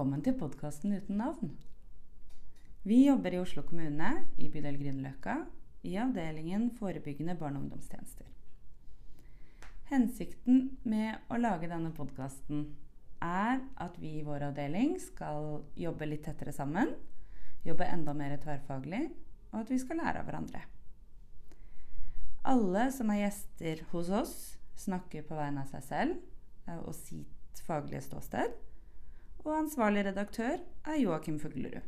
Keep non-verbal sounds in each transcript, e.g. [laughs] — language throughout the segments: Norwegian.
Velkommen til podkasten uten navn. Vi jobber i Oslo kommune, i bydel Grünerløkka, i avdelingen forebyggende barne- og ungdomstjenester. Hensikten med å lage denne podkasten er at vi i vår avdeling skal jobbe litt tettere sammen, jobbe enda mer tverrfaglig, og at vi skal lære av hverandre. Alle som er gjester hos oss, snakker på vegne av seg selv eh, og sitt faglige ståsted. Og ansvarlig redaktør er Joakim Fuglerud.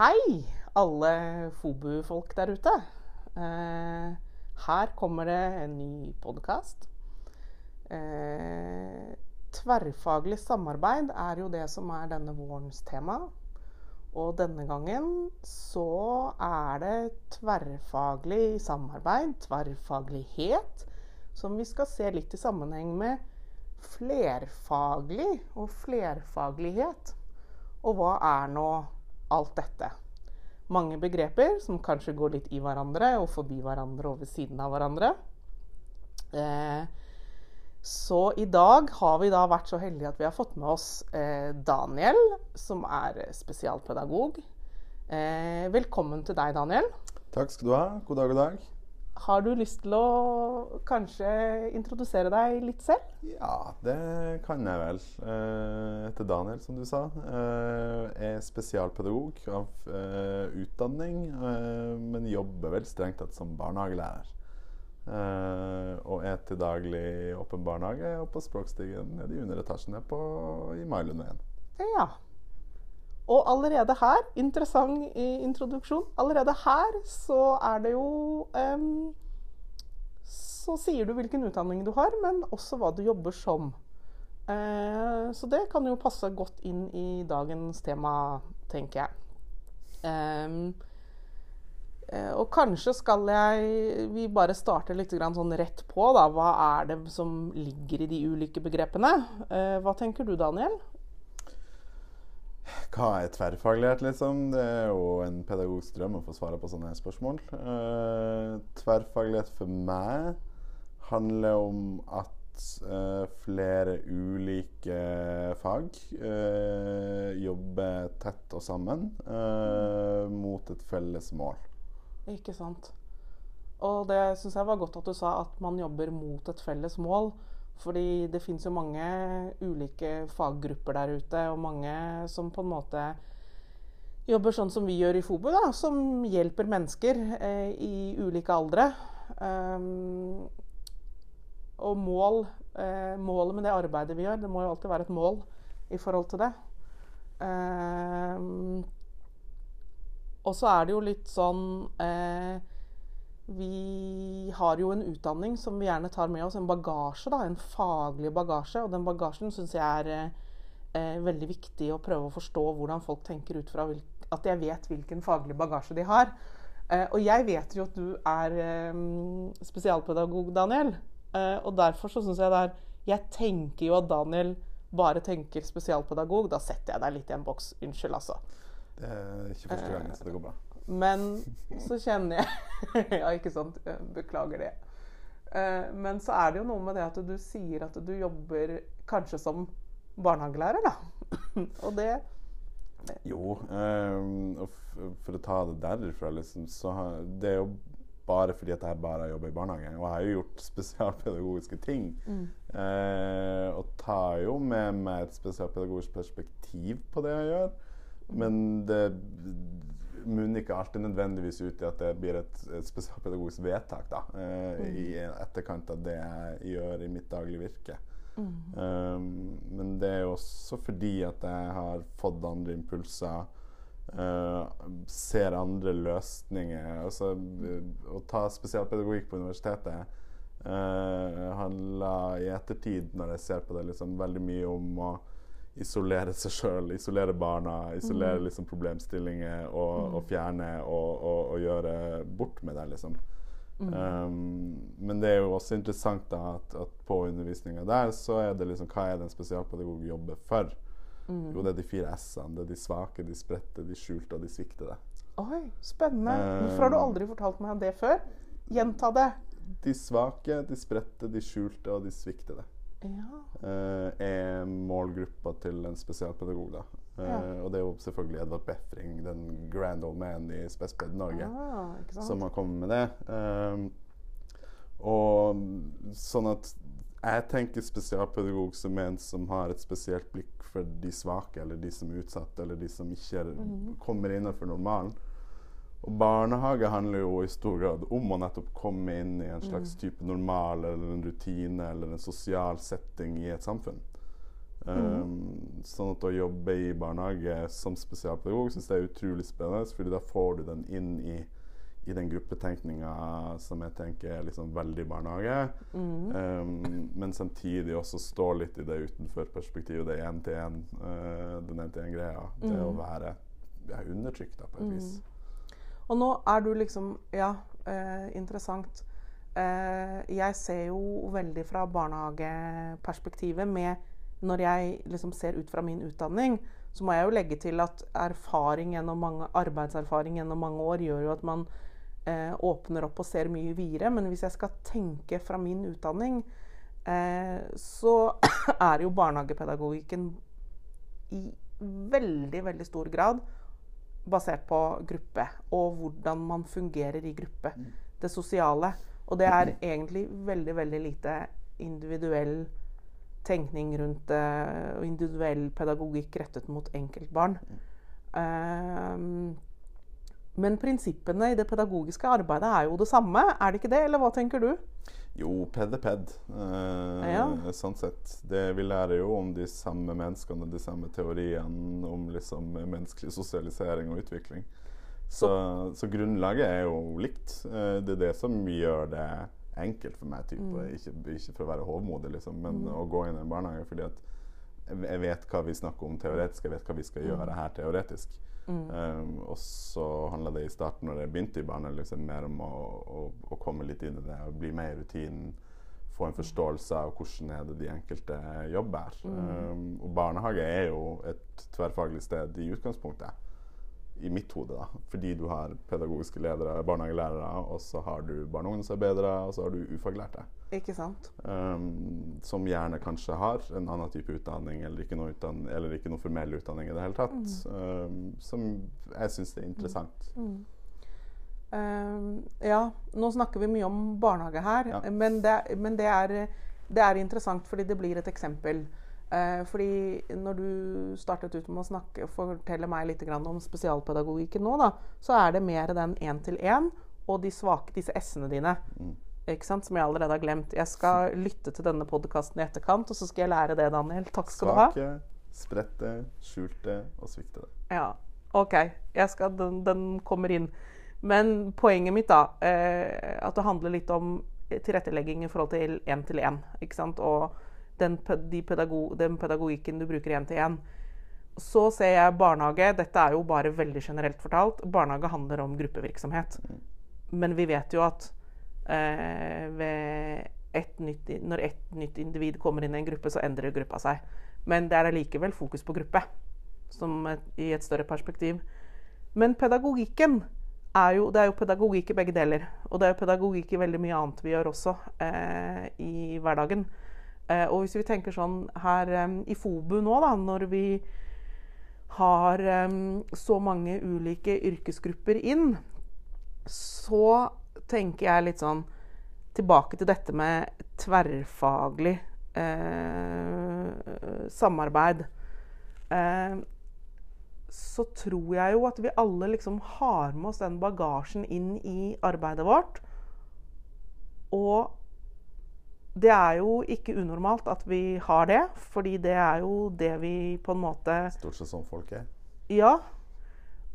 Hei, alle FOBU-folk der ute. Eh, her kommer det en ny podkast. Eh, tverrfaglig samarbeid er jo det som er denne vårens tema. Og denne gangen så er det tverrfaglig samarbeid, tverrfaglighet, som vi skal se litt i sammenheng med flerfaglig og flerfaglighet. Og hva er nå alt dette? Mange begreper som kanskje går litt i hverandre og forbi hverandre og ved siden av hverandre. Eh, så i dag har vi da vært så heldige at vi har fått med oss eh, Daniel, som er spesialpedagog. Eh, velkommen til deg, Daniel. Takk skal du ha. God dag, god dag. Har du lyst til å kanskje introdusere deg litt selv? Ja, det kan jeg vel. Jeg heter Daniel, som du sa. Jeg er spesialpedagog av utdanning, men jobber vel strengt tatt som barnehagelærer. Og er til daglig åpen barnehage og på Språkstigen nede i underetasjene på, i Mailundveien. Ja. Og allerede her, interessant introduksjon, allerede her så er det jo um, Så sier du hvilken utdanning du har, men også hva du jobber som. Uh, så det kan jo passe godt inn i dagens tema, tenker jeg. Um, uh, og kanskje skal jeg vi bare starter litt sånn rett på. Da. Hva er det som ligger i de ulike begrepene? Uh, hva tenker du, Daniel? Hva er tverrfaglighet, liksom? Det er jo en pedagogisk drøm å få svare på sånne spørsmål. Uh, tverrfaglighet for meg handler om at flere ulike fag jobber tett og sammen mot et felles mål. Ikke sant. Og det syns jeg var godt at du sa, at man jobber mot et felles mål. Fordi det fins jo mange ulike faggrupper der ute, og mange som på en måte jobber sånn som vi gjør i FOBU, da, som hjelper mennesker eh, i ulike aldre. Um, og mål, eh, målet med det arbeidet vi gjør, det må jo alltid være et mål i forhold til det. Um, og så er det jo litt sånn eh, vi har jo en utdanning som vi gjerne tar med oss, en bagasje, da, en faglig bagasje. Og den bagasjen syns jeg er eh, veldig viktig å prøve å forstå hvordan folk tenker ut fra at jeg vet hvilken faglig bagasje de har. Eh, og jeg vet jo at du er eh, spesialpedagog, Daniel. Eh, og derfor så syns jeg det er Jeg tenker jo at Daniel bare tenker spesialpedagog. Da setter jeg deg litt i en boks. Unnskyld, altså. Det er ikke første gangen, så det går bra. Men så kjenner jeg [laughs] Ja, ikke sant. Beklager det. Eh, men så er det jo noe med det at du sier at du jobber kanskje som barnehagelærer, da. [laughs] Og det Jo. For å ta det derifra, liksom, så Det er jo bare fordi at jeg bare jobba i barnehage. Og jeg har jo gjort spesialpedagogiske ting. Mm. Eh, og tar jo med meg et spesialpedagogisk perspektiv på det jeg gjør. Men det munner ikke alltid nødvendigvis ut i at det blir et, et spesialpedagogisk vedtak da, eh, mm. i etterkant av det jeg gjør i mitt daglige virke. Mm. Um, men det er jo også fordi at jeg har fått andre impulser. Uh, ser andre løsninger. Altså, å ta spesialpedagogikk på universitetet uh, handler i ettertid, når jeg ser på det, liksom, veldig mye om å isolere seg sjøl, isolere barna, isolere mm. liksom, problemstillinger og, mm. og fjerne og, og, og, gjøre bort med det, liksom. Mm. Um, men det er jo også interessant da at, at på undervisninga der så er det liksom Hva er det en spesialpedagog jobber for? Mm. Jo, det er de fire s-ene. Det er de svake, de spredte, de skjulte og de sviktede. Oi, spennende. Hvorfor har du aldri fortalt meg det før? Gjenta det. de svake, de spredte, de skjulte og de sviktede Ja. eh, er målgruppa til en spesialpedagog. da. Eh, Ja. Og det er jo selvfølgelig Edvard Befring, den grand old man i Spesped Norge, Ah, som har kommet med det. Eh, og sånn at jeg tenker spesialpedagog som en som har et spesielt blikk for de svake, eller de som er utsatt, eller de som ikke er, kommer innenfor normalen. Og barnehage handler jo i stor grad om å nettopp komme inn i en slags type normal eller en rutine eller en sosial setting i et samfunn. Um, sånn at å jobbe i barnehage som spesialpedagog syns jeg er utrolig spennende, fordi da får du den inn i, i den gruppetenkninga som jeg tenker er liksom veldig barnehage. Um, men samtidig også stå litt i det utenfor-perspektivet, det én-til-én, uh, den én-til-én-greia. Det å være ja, undertrykt da, på et vis. Og nå er du liksom Ja, eh, interessant. Eh, jeg ser jo veldig fra barnehageperspektivet med Når jeg liksom ser ut fra min utdanning, så må jeg jo legge til at erfaring gjennom mange, arbeidserfaring gjennom mange år gjør jo at man eh, åpner opp og ser mye videre. Men hvis jeg skal tenke fra min utdanning, eh, så [clears throat] er jo barnehagepedagogikken i veldig, veldig stor grad basert på gruppe og hvordan man fungerer i gruppe. Det sosiale. Og det er egentlig veldig, veldig lite individuell tenkning rundt det, og individuell pedagogikk rettet mot enkeltbarn. Ehm, men prinsippene i det pedagogiske arbeidet er jo det samme, er det ikke det? Eller hva tenker du? Jo, ped er ped. Eh, Ja. Sånn sett. Det, vi lærer jo om de samme menneskene, de samme teoriene om liksom menneskelig sosialisering og utvikling. Så, så grunnlaget er jo likt. Eh, det er det som gjør det enkelt for meg. Type. Ikke, ikke for å være hovmodig, liksom, men å gå inn i en barnehage fordi at jeg- jeg vet hva vi snakker om teoretisk, jeg vet hva vi skal gjøre her teoretisk. Um, og så handla det i starten, når jeg begynte i barnehage, liksom, mer om å, å, å komme litt inn i det og bli med i rutinen. Få en forståelse av hvordan er det de enkelte jobber. Um, og barnehage er jo et tverrfaglig sted i utgangspunktet. I mitt hode, da. Fordi du har pedagogiske ledere, barnehagelærere, og så har du barne- og ungdomsarbeidere, og så har du ufaglærte. Ikke sant? Um, som gjerne kanskje har en annen type utdanning eller ikke noe, utdanning, eller ikke noe formell utdanning i det hele tatt. Um, som jeg syns er interessant. Ehm, ja, nå snakker vi mye om barnehage her, Ja. men, det, men det, er, det er interessant fordi det blir et eksempel. Eh, fordi når du startet ut med å snakke, fortelle meg litt om spesialpedagogikken nå, da, så er det mer den én-til-én og de svake, disse s-ene dine. Ikke sant? Som jeg allerede har glemt. Jeg skal [laughs] lytte til denne podkasten i etterkant, og så skal jeg lære det, Daniel. Takk skal du ha. Svake, spredte, skjulte og sviktede. Ja, OK. Jeg skal, den, den kommer inn. Men poenget mitt, da, eh, at det handler litt om tilrettelegging i forhold til én-til-én. Og den, de pedago, den pedagogikken du bruker én-til-én. Så ser jeg barnehage Dette er jo bare veldig generelt fortalt. Barnehage handler om gruppevirksomhet. Men vi vet jo at eh, ett nytt, når ett nytt individ kommer inn i en gruppe, så endrer gruppa seg. Men det er allikevel fokus på gruppe som et, i et større perspektiv. Men pedagogikken er jo, det er jo pedagogikk i begge deler. Og det er jo pedagogikk i veldig mye annet vi gjør også eh, i hverdagen. Eh, og hvis vi tenker sånn her i FOBU nå, da, når vi har så mange ulike yrkesgrupper inn, så tenker jeg litt sånn tilbake til dette med tverrfaglig eh, samarbeid. Eh, så tror jeg jo at vi alle liksom har med oss den bagasjen inn i arbeidet vårt. Og det er jo ikke unormalt at vi har det, fordi det er jo det vi på en måte Stort sett sånn folk er. Ja.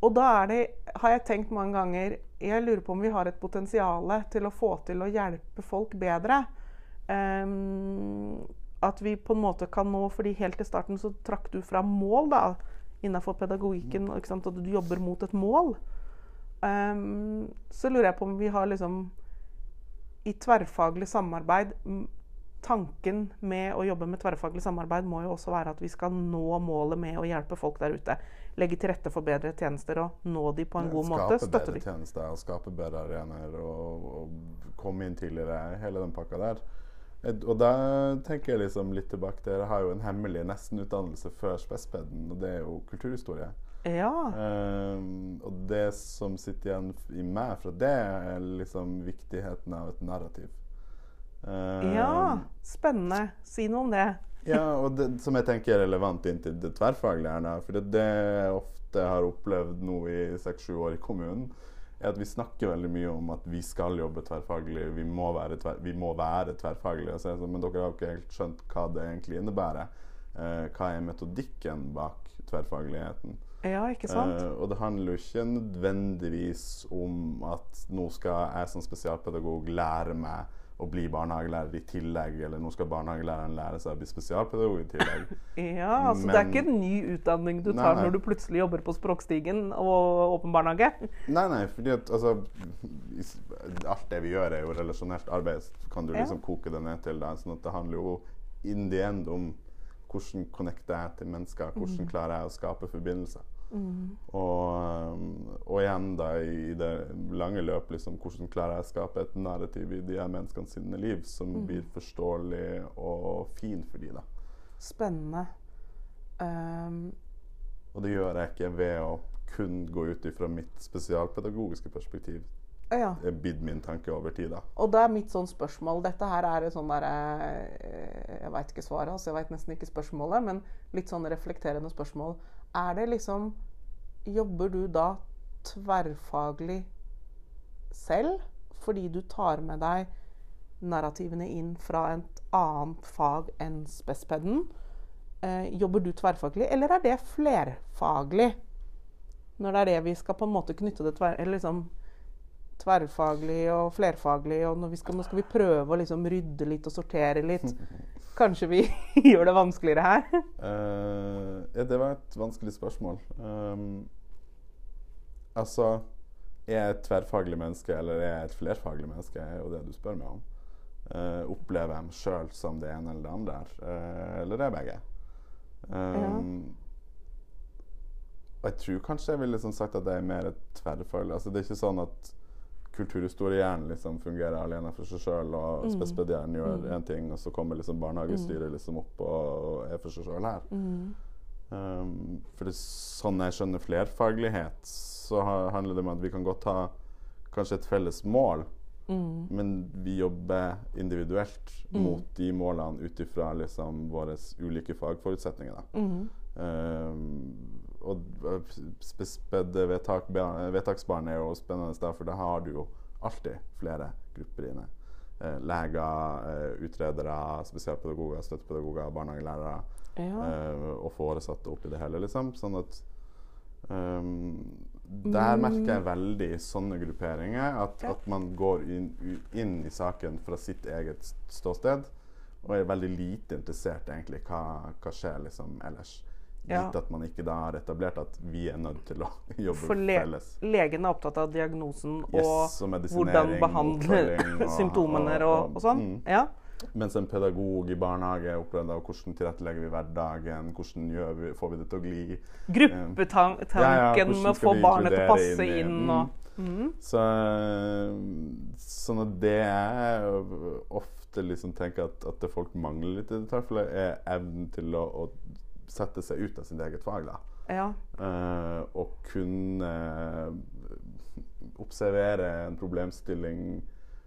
Og da er det, har jeg tenkt mange ganger Jeg lurer på om vi har et potensial til å få til å hjelpe folk bedre. Um, at vi på en måte kan nå fordi helt til starten så trakk du fra mål da, innafor pedagogikken. At du jobber mot et mål. Um, så lurer jeg på om vi har liksom i tverrfaglig samarbeid Tanken med å jobbe med tverrfaglig samarbeid må jo også være at vi skal nå målet med å hjelpe folk der ute. Legge til rette for bedre tjenester og nå de på en god måte. Skape Støtte bedre tjenester skape bedre arenaer og, og komme inn tidligere, hele den pakka der. Og da tenker jeg liksom litt tilbake til dere har jo en hemmelig nestenutdannelse før spespeden, og det er jo kulturhistorie. Ja. Um, og det som sitter igjen i meg fra det, er liksom viktigheten av et narrativ. Um, ja. Spennende. Si noe om det. [laughs] ja, og det, som jeg tenker er relevant inn til det tverrfaglige her, for det, det jeg ofte har opplevd nå i seks-sju år i kommunen, er at vi snakker veldig mye om at vi skal jobbe tverrfaglig, vi må være, tver, vi må være tverrfaglige. Og så er det sånn, men dere har jo ikke helt skjønt hva det egentlig innebærer. Eh, hva er metodikken bak tverrfagligheten? Ja, ikke sant? Uh, og det handler jo ikke nødvendigvis om at nå skal jeg som spesialpedagog lære meg å bli barnehagelærer i tillegg, eller nå skal barnehagelæreren lære seg å bli spesialpedagog i tillegg. [laughs] Ja, altså Det er ikke en ny utdanning du tar nei. når du plutselig jobber på Språkstigen og åpen barnehage. [laughs] Nei, nei, fordi at altså Alt det vi gjør, er jo relasjonelt arbeid, Så kan du Ja. liksom koke det ned til. det. Sånn at det handler jo in the end om hvordan connecter jeg til mennesker, hvordan klarer jeg å skape forbindelser. Og, um, og igjen da i det lange løp, liksom, hvordan klarer jeg å skape et narrativ i de her menneskene sine liv som blir forståelig og fin for de da. Spennende. Um. Og det gjør jeg ikke ved å kun gå ut ifra mitt spesialpedagogiske perspektiv. ja. Det er bidd min tanke over tid, da. Og da er mitt sånn spørsmål Dette her er sånn derre eh, Jeg veit ikke svaret, altså jeg veit nesten ikke spørsmålet, men litt sånn reflekterende spørsmål. Er det liksom Jobber du da tverrfaglig selv fordi du tar med deg narrativene inn fra et annet fag enn spespeden? Eh, jobber du tverrfaglig, eller er det flerfaglig? Når det er det vi skal på en måte knytte det tver, liksom, tverrfaglig og flerfaglig, og vi skal, nå skal vi prøve å liksom rydde litt og sortere litt. [laughs] Kanskje vi [laughs] gjør det vanskeligere her? Uh, ja, det var et vanskelig spørsmål. Um, altså Er jeg et tverrfaglig menneske, eller er jeg et flerfaglig menneske, er jo det du spør meg om. Uh, opplever jeg meg sjøl som det ene eller det andre, Uh, eller eller er begge? Um, Og jeg tror kanskje jeg ville liksom sagt at jeg er mer et tverrfaglig Altså Det er ikke sånn at kulturhistoriehjernen liksom fungerer alene for seg sjøl, og Mm. spespedieren gjør én ting, og så kommer liksom barnehagestyret liksom opp og er for seg sjøl her. Mm. Um, for det sånn jeg skjønner flerfaglighet, så ha- handler det om at vi kan godt ha kanskje et felles mål, Mm. men vi jobber individuelt mot de målene ut ifra liksom våre ulike fagforutsetninger. Da. Mm. Um, og vedtak, vedtaksbarn er jo spennende, sted, for da har du jo alltid flere grupper inne. Eh, leger, eh, utredere, spesialpedagoger, støttepedagoger, barnehagelærere Ja. eh, og foresatte oppi det hele, liksom. Sånn at um, Der merker jeg veldig i sånne grupperinger at, Ja. at man går inn, inn i saken fra sitt eget ståsted og er veldig lite interessert egentlig hva, hva skjer liksom ellers. Ja. Gitt at man ikke da har etablert at vi er nødt til å [laughs] jobbe For le felles. legen er opptatt av diagnosen og Yes, og medisinering, hvordan behandle oppfølging [laughs] og- symptomene og, og- og sånn. mm. Ja. Mens en pedagog i barnehage er opptatt av hvordan tilrettelegger vi hverdagen, hvordan vi, får vi det til å gli. Gruppetanken Ja, ja, med å få barnet til å passe inn inn og mm. Så, sånn at det jeg ofte liksom tenker at, at det folk mangler litt i det tilfellet, er evnen til å, å sette seg ut av sitt eget fag. da. Ja. Eh, og kunne observere en problemstilling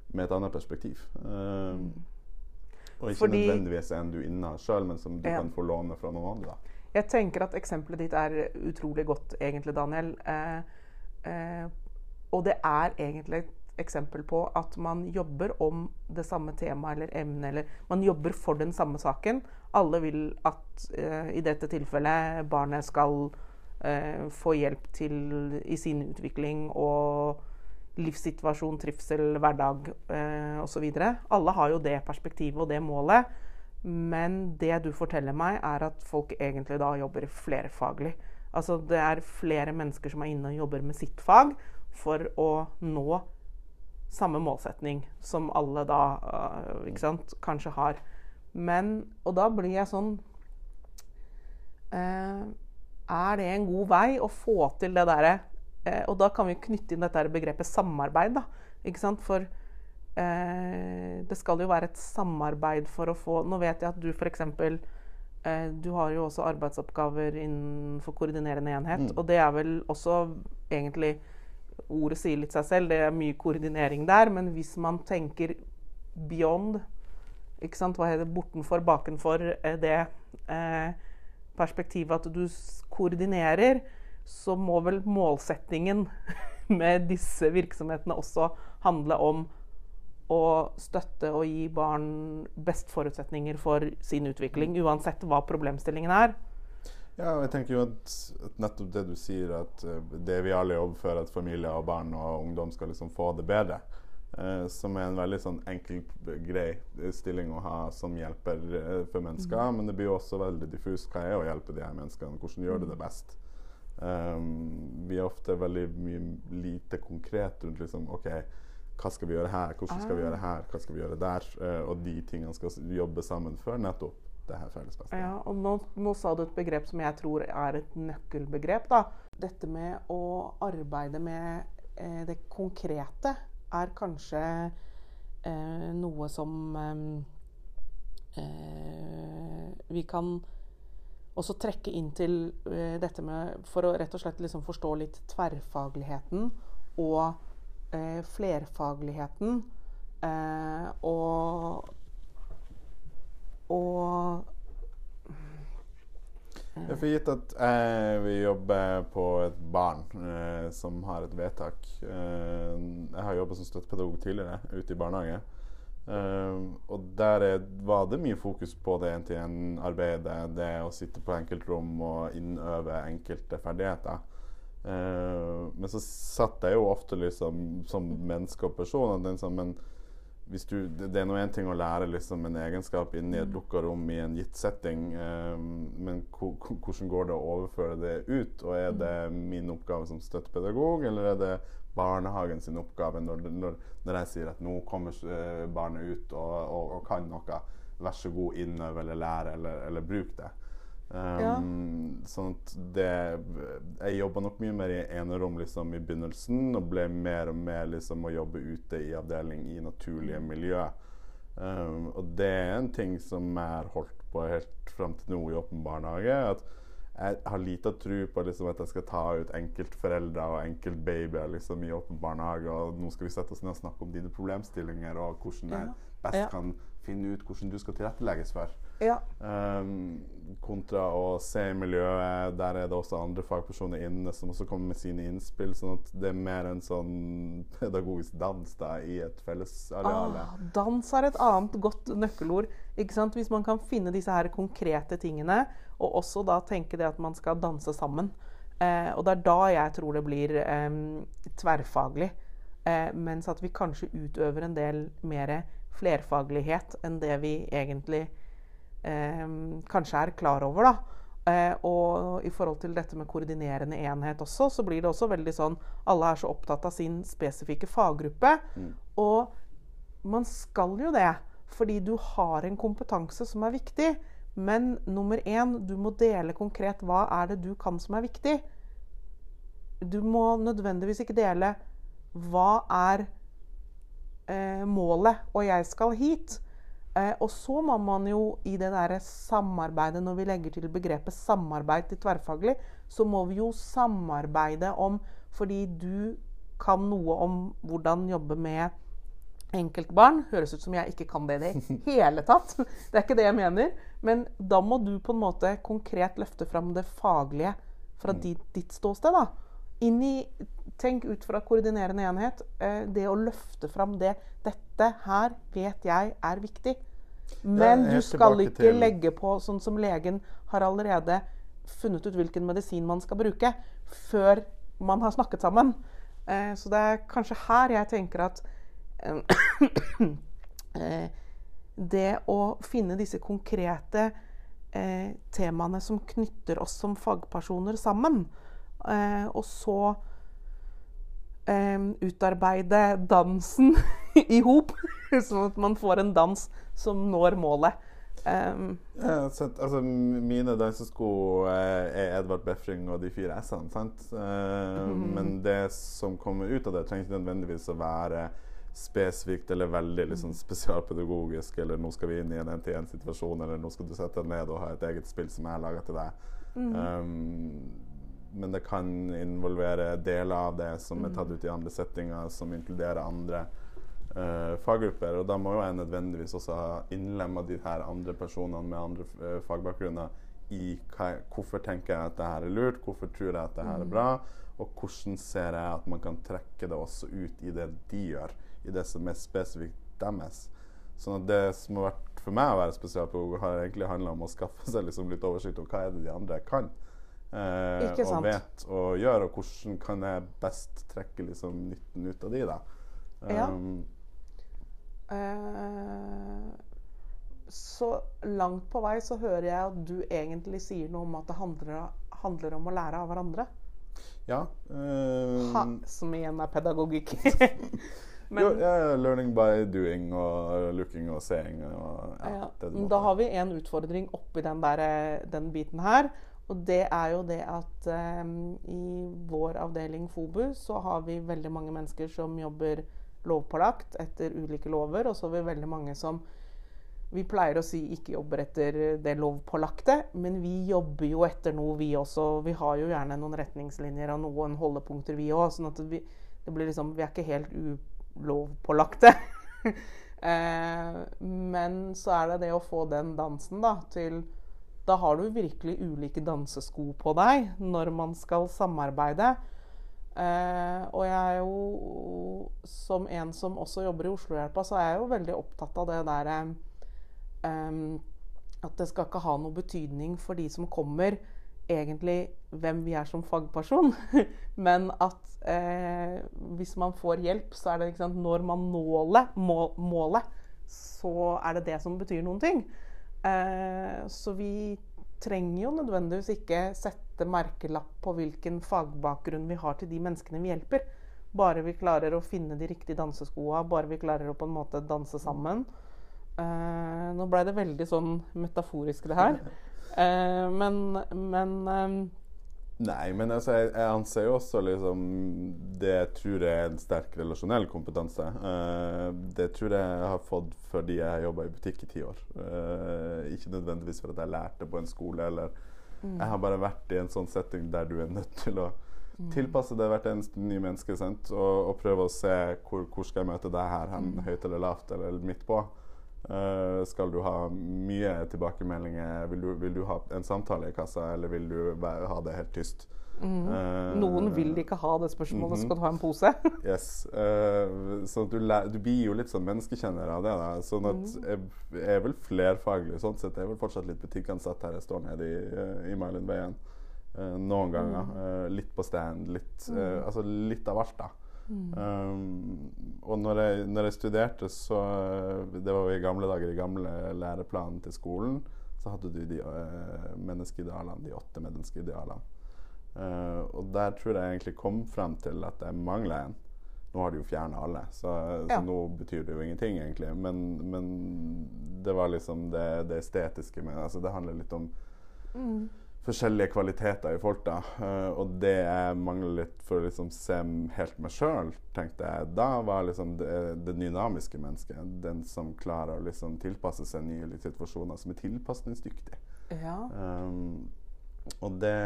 med et annet perspektiv. Eh, og ikke Fordi- nødvendigvis en du innehar sjøl, men som du Ja. kan få låne fra noen andre. da. Jeg tenker at eksempelet ditt er utrolig godt, egentlig, Daniel. Eh, eh, og det er egentlig eksempel på at man jobber om det samme temaet eller emnet, eller man jobber for den samme saken. Alle vil at eh, i dette tilfellet barnet skal eh, få hjelp til i sin utvikling og livssituasjon, trivsel, hverdag eh, osv. Alle har jo det perspektivet og det målet. Men det du forteller meg, er at folk egentlig da jobber flerfaglig. Altså det er flere mennesker som er inne og jobber med sitt fag for å nå samme målsetning som alle da uh, sant, kanskje har. Men Og da blir jeg sånn uh, Er det en god vei å få til det derre uh, Og da kan vi knytte inn dette begrepet samarbeid, da. Ikke sant? For Det skal jo være et samarbeid for å få Nå vet jeg at du f.eks. Eh, du har jo også arbeidsoppgaver innenfor koordinerende enhet. Mm. Og det er vel også egentlig Ordet sier litt seg selv, det er mye koordinering der. Men hvis man tenker beyond, ikke sant, hva heter det, bortenfor, bakenfor eh, det eh, perspektivet at du koordinerer, så må vel målsettingen [laughs] med disse virksomhetene også handle om å støtte og gi barn best forutsetninger for sin utvikling, uansett hva problemstillingen er. Ja, og jeg tenker jo at, at nettopp det du sier, at eh, det vi alle jobber for, at familier og barn og ungdom skal liksom få det bedre, eh, som er en veldig sånn enkel, grei eh, stilling å ha som hjelper eh, for mennesker. Men det blir jo også veldig diffust hva er å hjelpe de her menneskene, hvordan gjør du det best. Um, vi er ofte veldig mye lite konkret rundt liksom, OK, hva skal vi gjøre her, hvordan skal vi gjøre her, hva skal vi gjøre der? Eh, og de tingene skal jobbe sammen for nettopp det her føles best. Ja, og nå, nå sa du et begrep som jeg tror er et nøkkelbegrep. da. Dette med å arbeide med eh, det konkrete er kanskje eh, noe som eh, eh, vi kan også trekke inn til eh, dette med For å rett og slett liksom forstå litt tverrfagligheten og eh, flerfagligheten. Og og Jeg får gitt at jeg vil jobbe på et barn eh, som har et vedtak. Eh, jeg har jobba som støttepedagog tidligere ute i barnehage. Eh, og der er, var det mye fokus på det en-til-en-arbeidet. Det å sitte på enkeltrom og innøve enkelte ferdigheter. Eh, men så satt jeg jo ofte liksom som menneske og person. og den som, en hvis du, det, er nå én ting å lære liksom, en egenskap inne i et lukka rom i en gitt setting, eh, men hvordan går det å overføre det ut? Og er det min oppgave som støttepedagog, eller er det barnehagen sin oppgave når, når, når jeg sier at nå kommer eh, barnet ut og, og, og kan noe, vær så god, innøv eller lære eller, eller bruk det. Um, Sånn at det Jeg jobba nok mye mer i enerom liksom, i begynnelsen, og ble mer og mer liksom, å jobbe ute i avdeling i naturlige miljø. Um, og det er en ting som jeg har holdt på helt fram til nå i åpen barnehage. At jeg har lite tro på liksom, at jeg skal ta ut enkeltforeldre og enkeltbabyer liksom, i åpen barnehage, og nå skal vi sette oss ned og snakke om dine problemstillinger, og hvordan jeg best Ja. kan finne ut hvordan du skal tilrettelegges for. Ja. Um, kontra å se i miljøet. Der er det også andre fagpersoner inne som også kommer med sine innspill. sånn at det er mer en sånn pedagogisk dans da, i et fellesareal. Ah, dans er et annet godt nøkkelord. Ikke sant? Hvis man kan finne disse her konkrete tingene, og også da tenke det at man skal danse sammen. Eh, og det er da jeg tror det blir eh, tverrfaglig. Eh, mens at vi kanskje utøver en del mer flerfaglighet enn det vi egentlig eh, kanskje er klar over. da. Eh, og i forhold til dette med koordinerende enhet også, så blir det også veldig sånn Alle er så opptatt av sin spesifikke faggruppe. Og man skal jo det, fordi du har en kompetanse som er viktig. Men nummer én, du må dele konkret hva er det du kan som er viktig. Du må nødvendigvis ikke dele hva er eh, målet, og jeg skal hit. Eh, og så må man jo i det der samarbeidet, når vi legger til begrepet samarbeid til tverrfaglig, så må vi jo samarbeide om Fordi du kan noe om hvordan jobbe med enkeltbarn. Høres ut som jeg ikke kan det i det [laughs] hele tatt. Det er ikke det jeg mener. Men da må du på en måte konkret løfte fram det faglige fra ditt, ditt ståsted. da. I, tenk ut fra koordinerende enhet. Eh, det å løfte fram det. Dette her vet jeg er viktig. Men du skal ikke til- legge på sånn som legen har allerede funnet ut hvilken medisin man skal bruke, før man har snakket sammen. Eh, så det er kanskje her jeg tenker at eh, [coughs] det å finne disse konkrete eh, temaene som knytter oss som fagpersoner sammen, eh, og så eh, utarbeide dansen [laughs] i hop, sånn at man får en dans som når målet. Um, Ja, så, altså, mine dansesko eh, er Edvard Befring og de fire S-ene. sant? mm. Men det som kommer ut av det, trenger ikke nødvendigvis å være spesifikt eller veldig liksom, spesialpedagogisk, eller nå skal vi inn i en NT1-situasjon, eller nå skal du sette deg ned og ha et eget spill som jeg har laga til deg. Um, men det kan involvere deler av det som er tatt ut i andre settinger, som inkluderer andre uh, faggrupper. Og da må jo jeg nødvendigvis også ha innlemma de her andre personene med andre uh, fagbakgrunner i hva, hvorfor tenker jeg at det her er lurt, hvorfor tror jeg at det her er bra, og hvordan ser jeg at man kan trekke det også ut i det de gjør, i det som er spesifikt deres. Sånn at det som har vært for meg å være spesialpedagog, har egentlig handla om å skaffe seg liksom litt oversikt over hva er det de andre kan. Eh, og vet å gjøre, og hvordan kan jeg best trekke liksom nytten ut av de, da. Ja. Um, Eh, så langt på vei så hører jeg at du egentlig sier noe om at det handler, handler om å lære av hverandre. ja. Uh, Ha, som igjen er pedagogikk. [laughs] [laughs] Men, jo, ja, learning by doing og looking og seeing. Og, ja, ja, da har vi en utfordring oppi den, der, eh, den biten her. Og det er jo det at eh, i vår avdeling FOBU så har vi veldig mange mennesker som jobber lovpålagt etter ulike lover, og så har vi veldig mange som vi pleier å si ikke jobber etter det lovpålagte, men vi jobber jo etter noe, vi også. Vi har jo gjerne noen retningslinjer og noen holdepunkter, vi òg. Sånn at vi, det blir liksom, vi er ikke helt ulovpålagte. [laughs] eh, men så er det det å få den dansen da, til Da har du virkelig ulike dansesko på deg når man skal samarbeide. Eh, og jeg er jo, som en som også jobber i Oslohjelpa, så er jeg jo veldig opptatt av det der eh, At det skal ikke ha noe betydning for de som kommer, egentlig hvem vi er som fagperson. [laughs] Men at eh, hvis man får hjelp, så er det sant, når man nåler målet, så er det det som betyr noen ting. Eh, så vi trenger jo nødvendigvis ikke sette merkelapp på hvilken fagbakgrunn vi har til de menneskene vi hjelper. Bare vi klarer å finne de riktige danseskoa, bare vi klarer å på en måte danse sammen. Eh, nå ble det veldig sånn metaforisk, det her. [laughs] Eh, men men Nei, men altså, jeg, jeg anser jo også liksom Det jeg tror er en sterk relasjonell kompetanse. Uh, det tror jeg jeg har fått fordi jeg har jobba i butikk i ti år. Uh, ikke nødvendigvis for at jeg lærte på en skole, eller Jeg har bare vært i en sånn setting der du er nødt til å tilpasse deg hvert eneste nye menneske. Og, og prøve å se hvor, hvor skal jeg møte deg her, hen, høyt eller lavt, eller midt på. Eh, skal du ha mye tilbakemeldinger? Vil du, vil du ha en samtale i kassa, eller vil du være, ha det helt tyst? Eh, noen vil ikke ha det spørsmålet. mhm. Skal du ha en pose? [laughs] Yes. Uh, at du, du blir jo litt sånn menneskekjenner av det. da Sånn at jeg, jeg er vel flerfaglig. Sånn sett jeg er vel fortsatt litt butikkansatt her jeg står nede i, uh, i Mailandveien. Eh, noen ganger. eh, litt på stand. Litt, eh, altså litt av alt, da. Um, og når jeg, når jeg studerte, så eh, Det var jo i gamle dager, i gamle læreplanen til skolen, så hadde du de uh, menneskeidealene, de åtte menneskeidealene. Uh, og der tror jeg egentlig kom frem til at jeg mangla en. Nå har de jo fjerna alle, så, Ja. så nå betyr det jo ingenting, egentlig. Men, men det var liksom det, det estetiske med altså Det handler litt om forskjellige kvaliteter i folk, da. Eh, og det jeg mangler litt for å liksom se helt meg sjøl, tenkte jeg da, var liksom det, det dynamiske mennesket. Den som klarer å liksom tilpasse seg nye situasjoner, som er tilpasningsdyktig. Ja. Um, og det,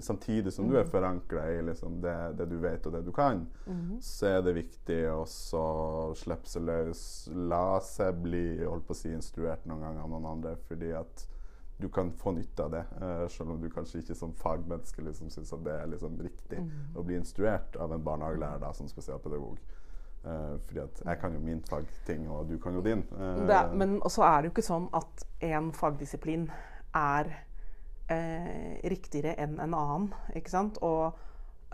samtidig som du er forankra i liksom det, det du vet og det du kan, så er det viktig å slippe seg løs. La seg bli holdt på å si, instruert noen ganger av noen andre, fordi at du kan få nytte av det. uh, selv om du kanskje ikke som fagmenneske liksom syns at det er liksom riktig å bli instruert av en barnehagelærer da, som spesialpedagog. Uh, fordi at jeg kan jo min fagting, og du kan jo din. Uh, Det men så er det jo ikke sånn at én fagdisiplin er eh, riktigere enn en annen. Ikke sant? Og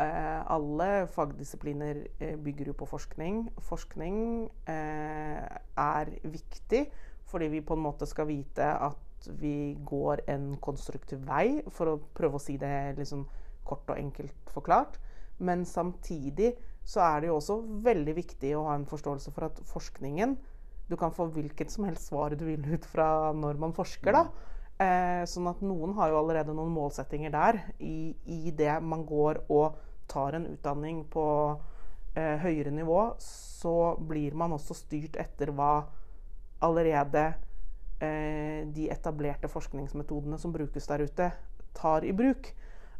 eh, alle fagdisipliner bygger jo på forskning. Forskning eh, er viktig fordi vi på en måte skal vite at vi går en konstruktiv vei, for å prøve å si det liksom kort og enkelt forklart. Men samtidig så er det jo også veldig viktig å ha en forståelse for at forskningen Du kan få hvilket som helst svar du vil ut fra når man forsker, da. Eh, sånn at noen har jo allerede noen målsettinger der i, i det man går og tar en utdanning på eh, høyere nivå. så blir man også styrt etter hva allerede de etablerte forskningsmetodene som brukes der ute, tar i bruk.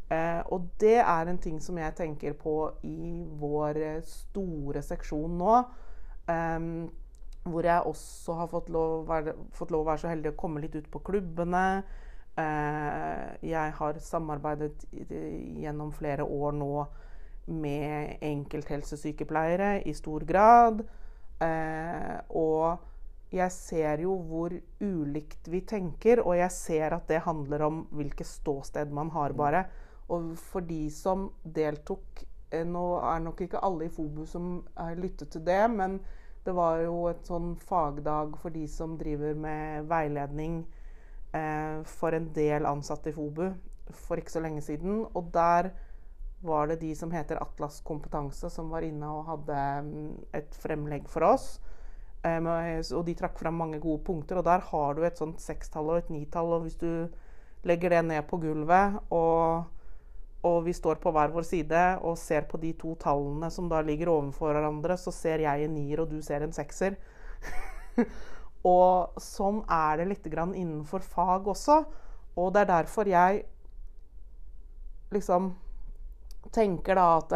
Eh, og det er en ting som jeg tenker på i vår store seksjon nå. Eh, hvor jeg også har fått lov, fått lov, å være så heldig å komme litt ut på klubbene. Eh, jeg har samarbeidet gjennom flere år nå med enkelthelsesykepleiere i stor grad. Eh, og jeg ser jo hvor ulikt vi tenker, og jeg ser at det handler om hvilket ståsted man har, bare. Og for de som deltok eh, Nå er nok ikke alle i FOBU som har lyttet til det, men det var jo et sånn fagdag for de som driver med veiledning eh, for en del ansatte i FOBU for ikke så lenge siden. Og der var det de som heter Atlas kompetanse, som var inne og hadde mm, et fremlegg for oss. Um, og de trakk fram mange gode punkter. Og der har du et sånt sekstall og et nitall. Og hvis du legger det ned på gulvet, og, og, vi står på hver vår side og ser på de to tallene som da ligger overfor hverandre, så ser jeg en nier, og du ser en sekser. [laughs] og sånn er det litt grann innenfor fag også. Og det er derfor jeg liksom tenker da at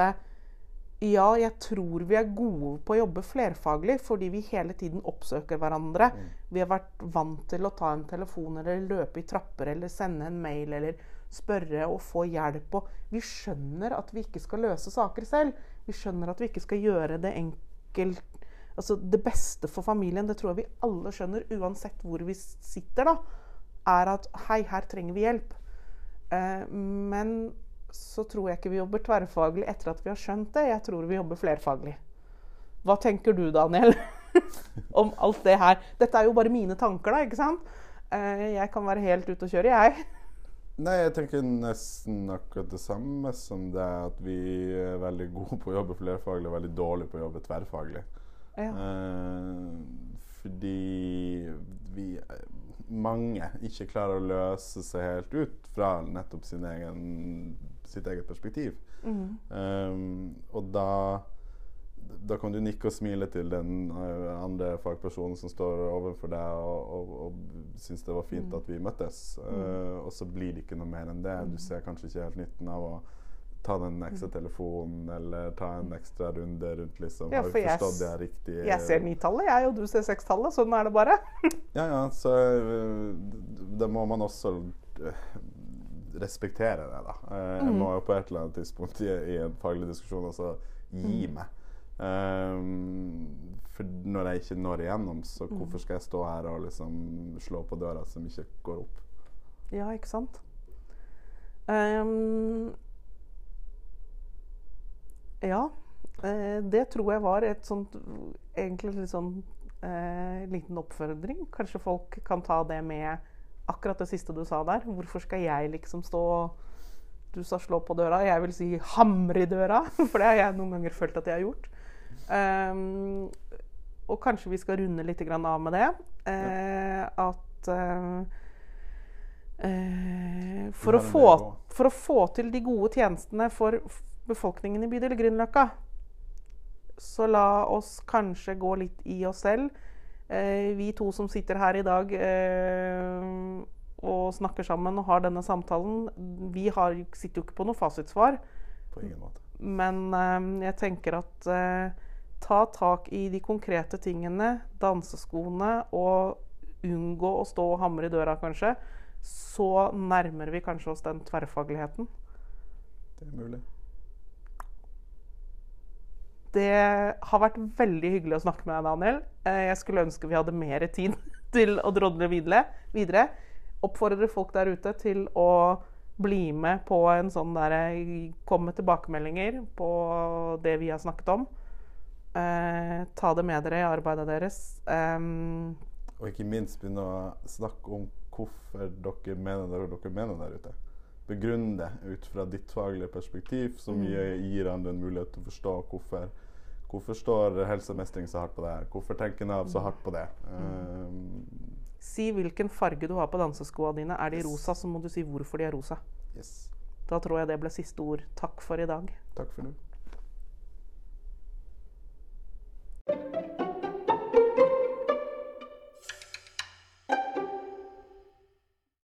ja, jeg tror vi er gode på å jobbe flerfaglig fordi vi hele tiden oppsøker hverandre. Mm. Vi har vært vant til å ta en telefon eller løpe i trapper eller sende en mail eller spørre og få hjelp. Og vi skjønner at vi ikke skal løse saker selv. Vi skjønner at vi ikke skal gjøre det enkelt Altså det beste for familien, det tror jeg vi alle skjønner, uansett hvor vi sitter, da, er at hei, her trenger vi hjelp. Eh, men så tror jeg ikke vi jobber tverrfaglig etter at vi har skjønt det. Jeg tror vi jobber flerfaglig. Hva tenker du, Daniel, [laughs] om alt det her? Dette er jo bare mine tanker, da, ikke sant? Eh, jeg kan være helt ute å kjøre, jeg. Nei, jeg tenker nesten akkurat det samme som det at vi er veldig gode på å jobbe flerfaglig og veldig dårlige på å jobbe tverrfaglig. Ja. Eh, fordi vi mange ikke klarer å løse seg helt ut fra nettopp sin egen sitt eget perspektiv. Mm. Um, og da da kan du nikke og smile til den uh, andre fagpersonen som står overfor deg og, og, og syns det var fint mm. at vi møttes. Uh, og så blir det ikke noe mer enn det. Du mm. ser kanskje ikke helt nytten av å ta den ekstra mm. telefonen eller ta en ekstra runde rundt, liksom. Ja, for jeg, det riktig? Jeg ser nitallet, jeg, og du ser sekstallet. Sånn er det bare. [laughs] ja, ja, så uh, da må man også respektere det. da. Eh, jeg må jo på et eller annet tidspunkt i, i en faglig diskusjon også gi mm. meg. Um, for når jeg ikke når igjennom, så mm. hvorfor skal jeg stå her og liksom slå på døra som ikke går opp? Ja, ikke sant? Um, ja. Det tror jeg var et sånt Egentlig litt sånn uh, liten oppfordring. Kanskje folk kan ta det med akkurat det siste du sa der. Hvorfor skal jeg liksom stå Du sa slå på døra. Jeg vil si hamre i døra, [laughs] for det har jeg noen ganger følt at jeg har gjort. Um, og kanskje vi skal runde litt av med det. Uh, at uh, uh, for, å få, for, å få, til de gode tjenestene for befolkningen i bydel Grünerløkka, så la oss kanskje gå litt i oss selv. Eh, vi to som sitter her i dag eh, og snakker sammen og har denne samtalen, vi har, sitter jo ikke på noe fasitsvar. På ingen måte. Men eh, jeg tenker at ta tak i de konkrete tingene, danseskoene, og unngå å stå og hamre i døra, kanskje. Så nærmer vi kanskje oss den tverrfagligheten. Det er mulig. Det har vært veldig hyggelig å snakke med deg, Daniel. Eh, jeg skulle ønske vi hadde mer tid [laughs] til å drodle videre. Oppfordrer folk der ute til å bli med på en sånn der Kom med tilbakemeldinger på det vi har snakket om. Eh, ta det med dere i arbeidet deres. Um, og ikke minst begynne å snakke om hvorfor dere mener det dere mener der ute. Begrunn det ut fra ditt faglige perspektiv, som mm. gir, gir andre en mulighet til å forstå hvorfor Hvorfor står helsemestring så hardt på det? her? Hvorfor tenker Nav så hardt på det? Um, si hvilken farge du har på danseskoene dine. Er de yes. rosa, så må du si hvorfor de er rosa. Yes. Da tror jeg det ble siste ord. Takk for i dag. Takk for nå.